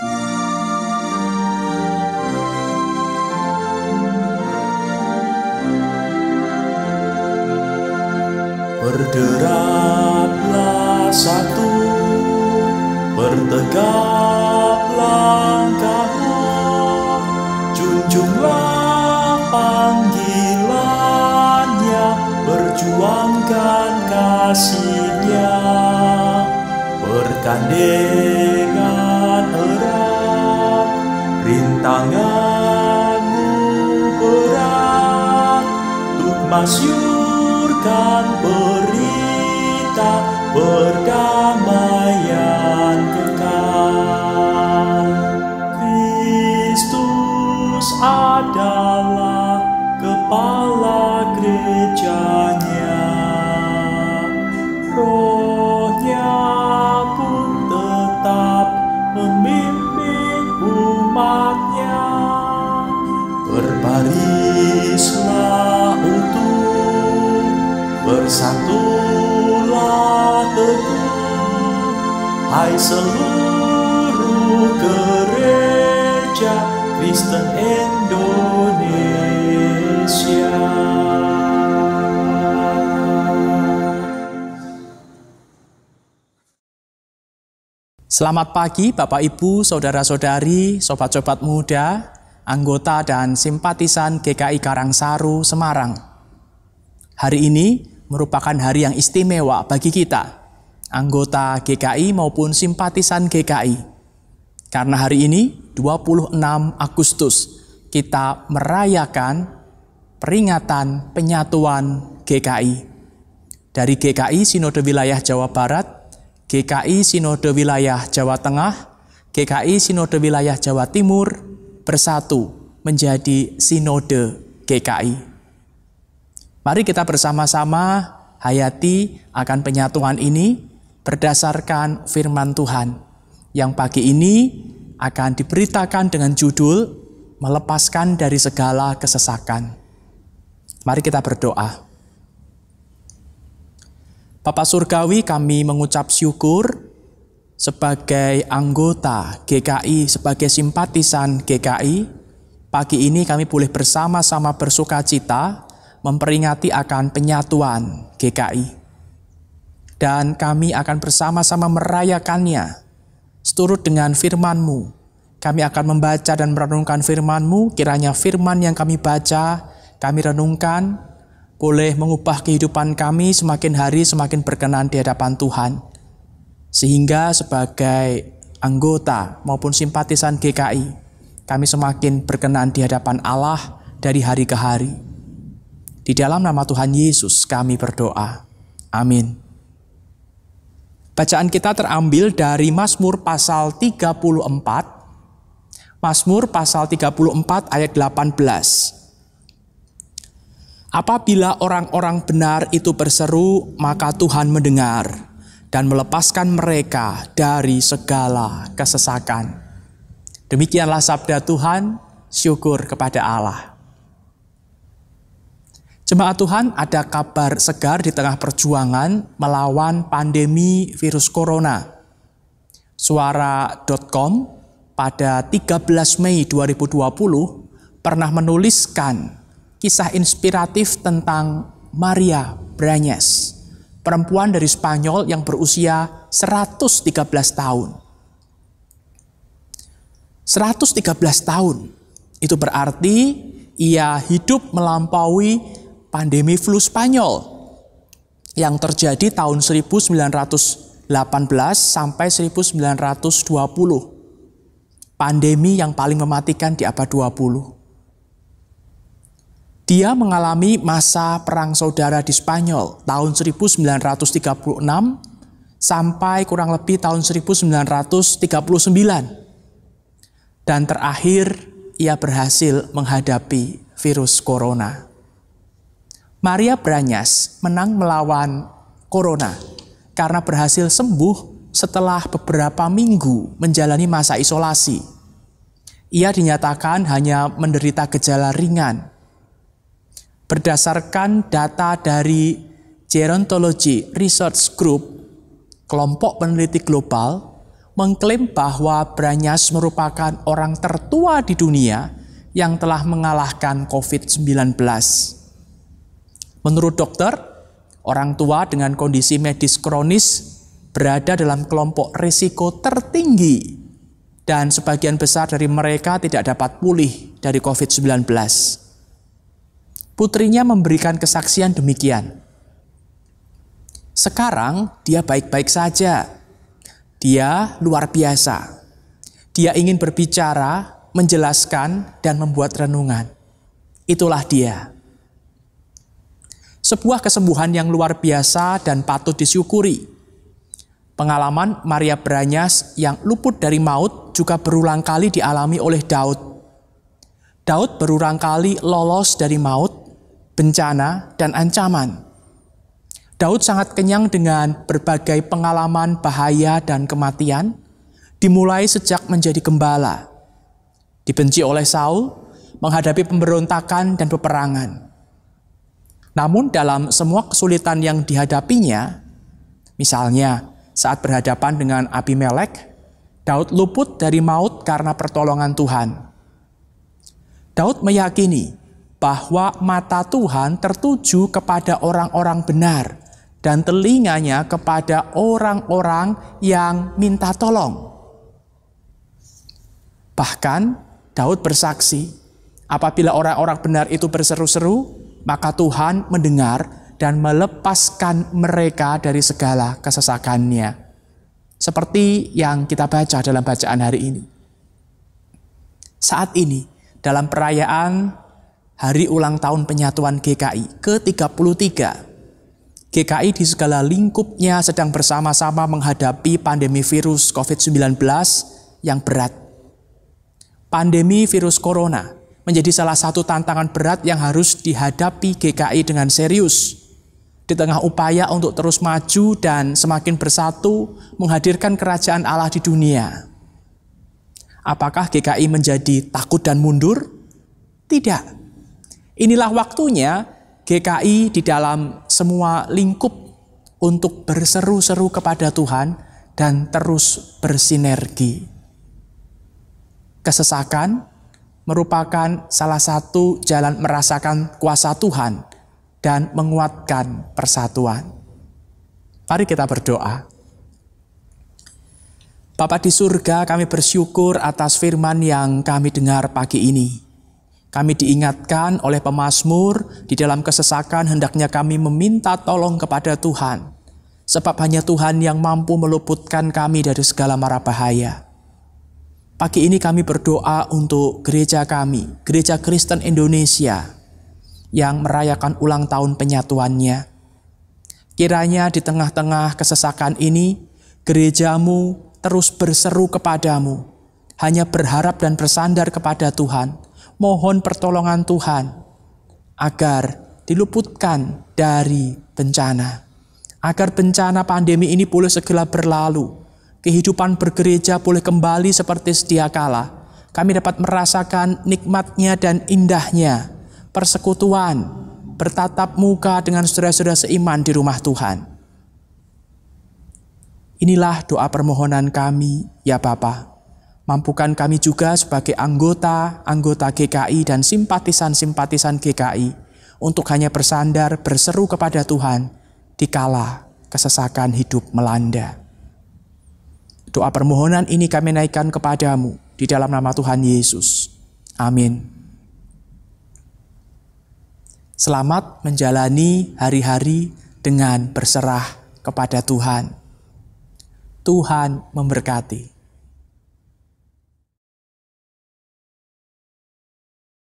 Berderaplah satu, bertegap langkahmu, junjunglah panggilannya, berjuangkan kasihnya, berkandengan bergandengan erat, rintanganmu berat, untuk masyurkan berita perdamaian kekal. Kristus adalah kepala hai seluruh gereja Kristen Indonesia. Selamat pagi Bapak Ibu, Saudara-saudari, Sobat-sobat muda, anggota dan simpatisan GKI Karangsaru, Semarang. Hari ini merupakan hari yang istimewa bagi kita, anggota GKI maupun simpatisan GKI. Karena hari ini, 26 Agustus, kita merayakan peringatan penyatuan GKI. Dari GKI Sinode Wilayah Jawa Barat, GKI Sinode Wilayah Jawa Tengah, GKI Sinode Wilayah Jawa Timur bersatu menjadi Sinode GKI. Mari kita bersama-sama hayati akan penyatuan ini berdasarkan firman Tuhan yang pagi ini akan diberitakan dengan judul melepaskan dari segala kesesakan. Mari kita berdoa. Bapak Surgawi kami mengucap syukur sebagai anggota GKI, sebagai simpatisan GKI, pagi ini kami boleh bersama-sama bersuka cita memperingati akan penyatuan GKI. Dan kami akan bersama-sama merayakannya seturut dengan firman-Mu. Kami akan membaca dan merenungkan firman-Mu, kiranya firman yang kami baca, kami renungkan, boleh mengubah kehidupan kami semakin hari semakin berkenan di hadapan Tuhan. Sehingga sebagai anggota maupun simpatisan GKI, kami semakin berkenan di hadapan Allah dari hari ke hari. Di dalam nama Tuhan Yesus kami berdoa. Amin. Bacaan kita terambil dari Mazmur pasal 34. Mazmur pasal 34 ayat 18. Apabila orang-orang benar itu berseru, maka Tuhan mendengar dan melepaskan mereka dari segala kesesakan. Demikianlah sabda Tuhan, syukur kepada Allah. Jemaat Tuhan, ada kabar segar di tengah perjuangan melawan pandemi virus corona. Suara.com pada 13 Mei 2020 pernah menuliskan kisah inspiratif tentang Maria Branyes, perempuan dari Spanyol yang berusia 113 tahun. 113 tahun, itu berarti ia hidup melampaui pandemi flu Spanyol yang terjadi tahun 1918 sampai 1920. Pandemi yang paling mematikan di abad 20. Dia mengalami masa perang saudara di Spanyol tahun 1936 sampai kurang lebih tahun 1939. Dan terakhir ia berhasil menghadapi virus corona. Maria Branyas menang melawan corona karena berhasil sembuh setelah beberapa minggu menjalani masa isolasi. Ia dinyatakan hanya menderita gejala ringan Berdasarkan data dari Gerontology Research Group, kelompok peneliti global mengklaim bahwa Branyas merupakan orang tertua di dunia yang telah mengalahkan COVID-19. Menurut dokter, orang tua dengan kondisi medis kronis berada dalam kelompok risiko tertinggi dan sebagian besar dari mereka tidak dapat pulih dari COVID-19. Putrinya memberikan kesaksian demikian. Sekarang dia baik-baik saja. Dia luar biasa. Dia ingin berbicara, menjelaskan, dan membuat renungan. Itulah dia. Sebuah kesembuhan yang luar biasa dan patut disyukuri Pengalaman Maria Branyas yang luput dari maut juga berulang kali dialami oleh Daud. Daud berulang kali lolos dari maut, bencana, dan ancaman. Daud sangat kenyang dengan berbagai pengalaman bahaya dan kematian, dimulai sejak menjadi gembala. Dibenci oleh Saul, menghadapi pemberontakan dan peperangan. Namun dalam semua kesulitan yang dihadapinya, misalnya saat berhadapan dengan Abimelek, Daud luput dari maut karena pertolongan Tuhan. Daud meyakini bahwa mata Tuhan tertuju kepada orang-orang benar dan telinganya kepada orang-orang yang minta tolong. Bahkan Daud bersaksi, apabila orang-orang benar itu berseru-seru, maka Tuhan mendengar dan melepaskan mereka dari segala kesesakannya. Seperti yang kita baca dalam bacaan hari ini. Saat ini, dalam perayaan hari ulang tahun penyatuan GKI ke-33, GKI di segala lingkupnya sedang bersama-sama menghadapi pandemi virus COVID-19 yang berat. Pandemi virus corona menjadi salah satu tantangan berat yang harus dihadapi GKI dengan serius di tengah upaya untuk terus maju dan semakin bersatu menghadirkan kerajaan Allah di dunia. Apakah GKI menjadi takut dan mundur? Tidak. Inilah waktunya GKI di dalam semua lingkup untuk berseru-seru kepada Tuhan dan terus bersinergi. Kesesakan merupakan salah satu jalan merasakan kuasa Tuhan dan menguatkan persatuan. Mari kita berdoa. Bapa di surga, kami bersyukur atas firman yang kami dengar pagi ini. Kami diingatkan oleh pemazmur di dalam kesesakan hendaknya kami meminta tolong kepada Tuhan. Sebab hanya Tuhan yang mampu meluputkan kami dari segala mara bahaya. Pagi ini kami berdoa untuk gereja kami, Gereja Kristen Indonesia, yang merayakan ulang tahun penyatuannya. Kiranya di tengah-tengah kesesakan ini, gerejamu terus berseru kepadamu, hanya berharap dan bersandar kepada Tuhan, mohon pertolongan Tuhan, agar diluputkan dari bencana. Agar bencana pandemi ini boleh segera berlalu, kehidupan bergereja boleh kembali seperti sedia kala. Kami dapat merasakan nikmatnya dan indahnya persekutuan, bertatap muka dengan saudara-saudara seiman di rumah Tuhan. Inilah doa permohonan kami, ya Bapa. Mampukan kami juga sebagai anggota-anggota GKI dan simpatisan-simpatisan GKI untuk hanya bersandar berseru kepada Tuhan di kala kesesakan hidup melanda. Doa permohonan ini kami naikkan kepadamu di dalam nama Tuhan Yesus. Amin. Selamat menjalani hari-hari dengan berserah kepada Tuhan. Tuhan memberkati.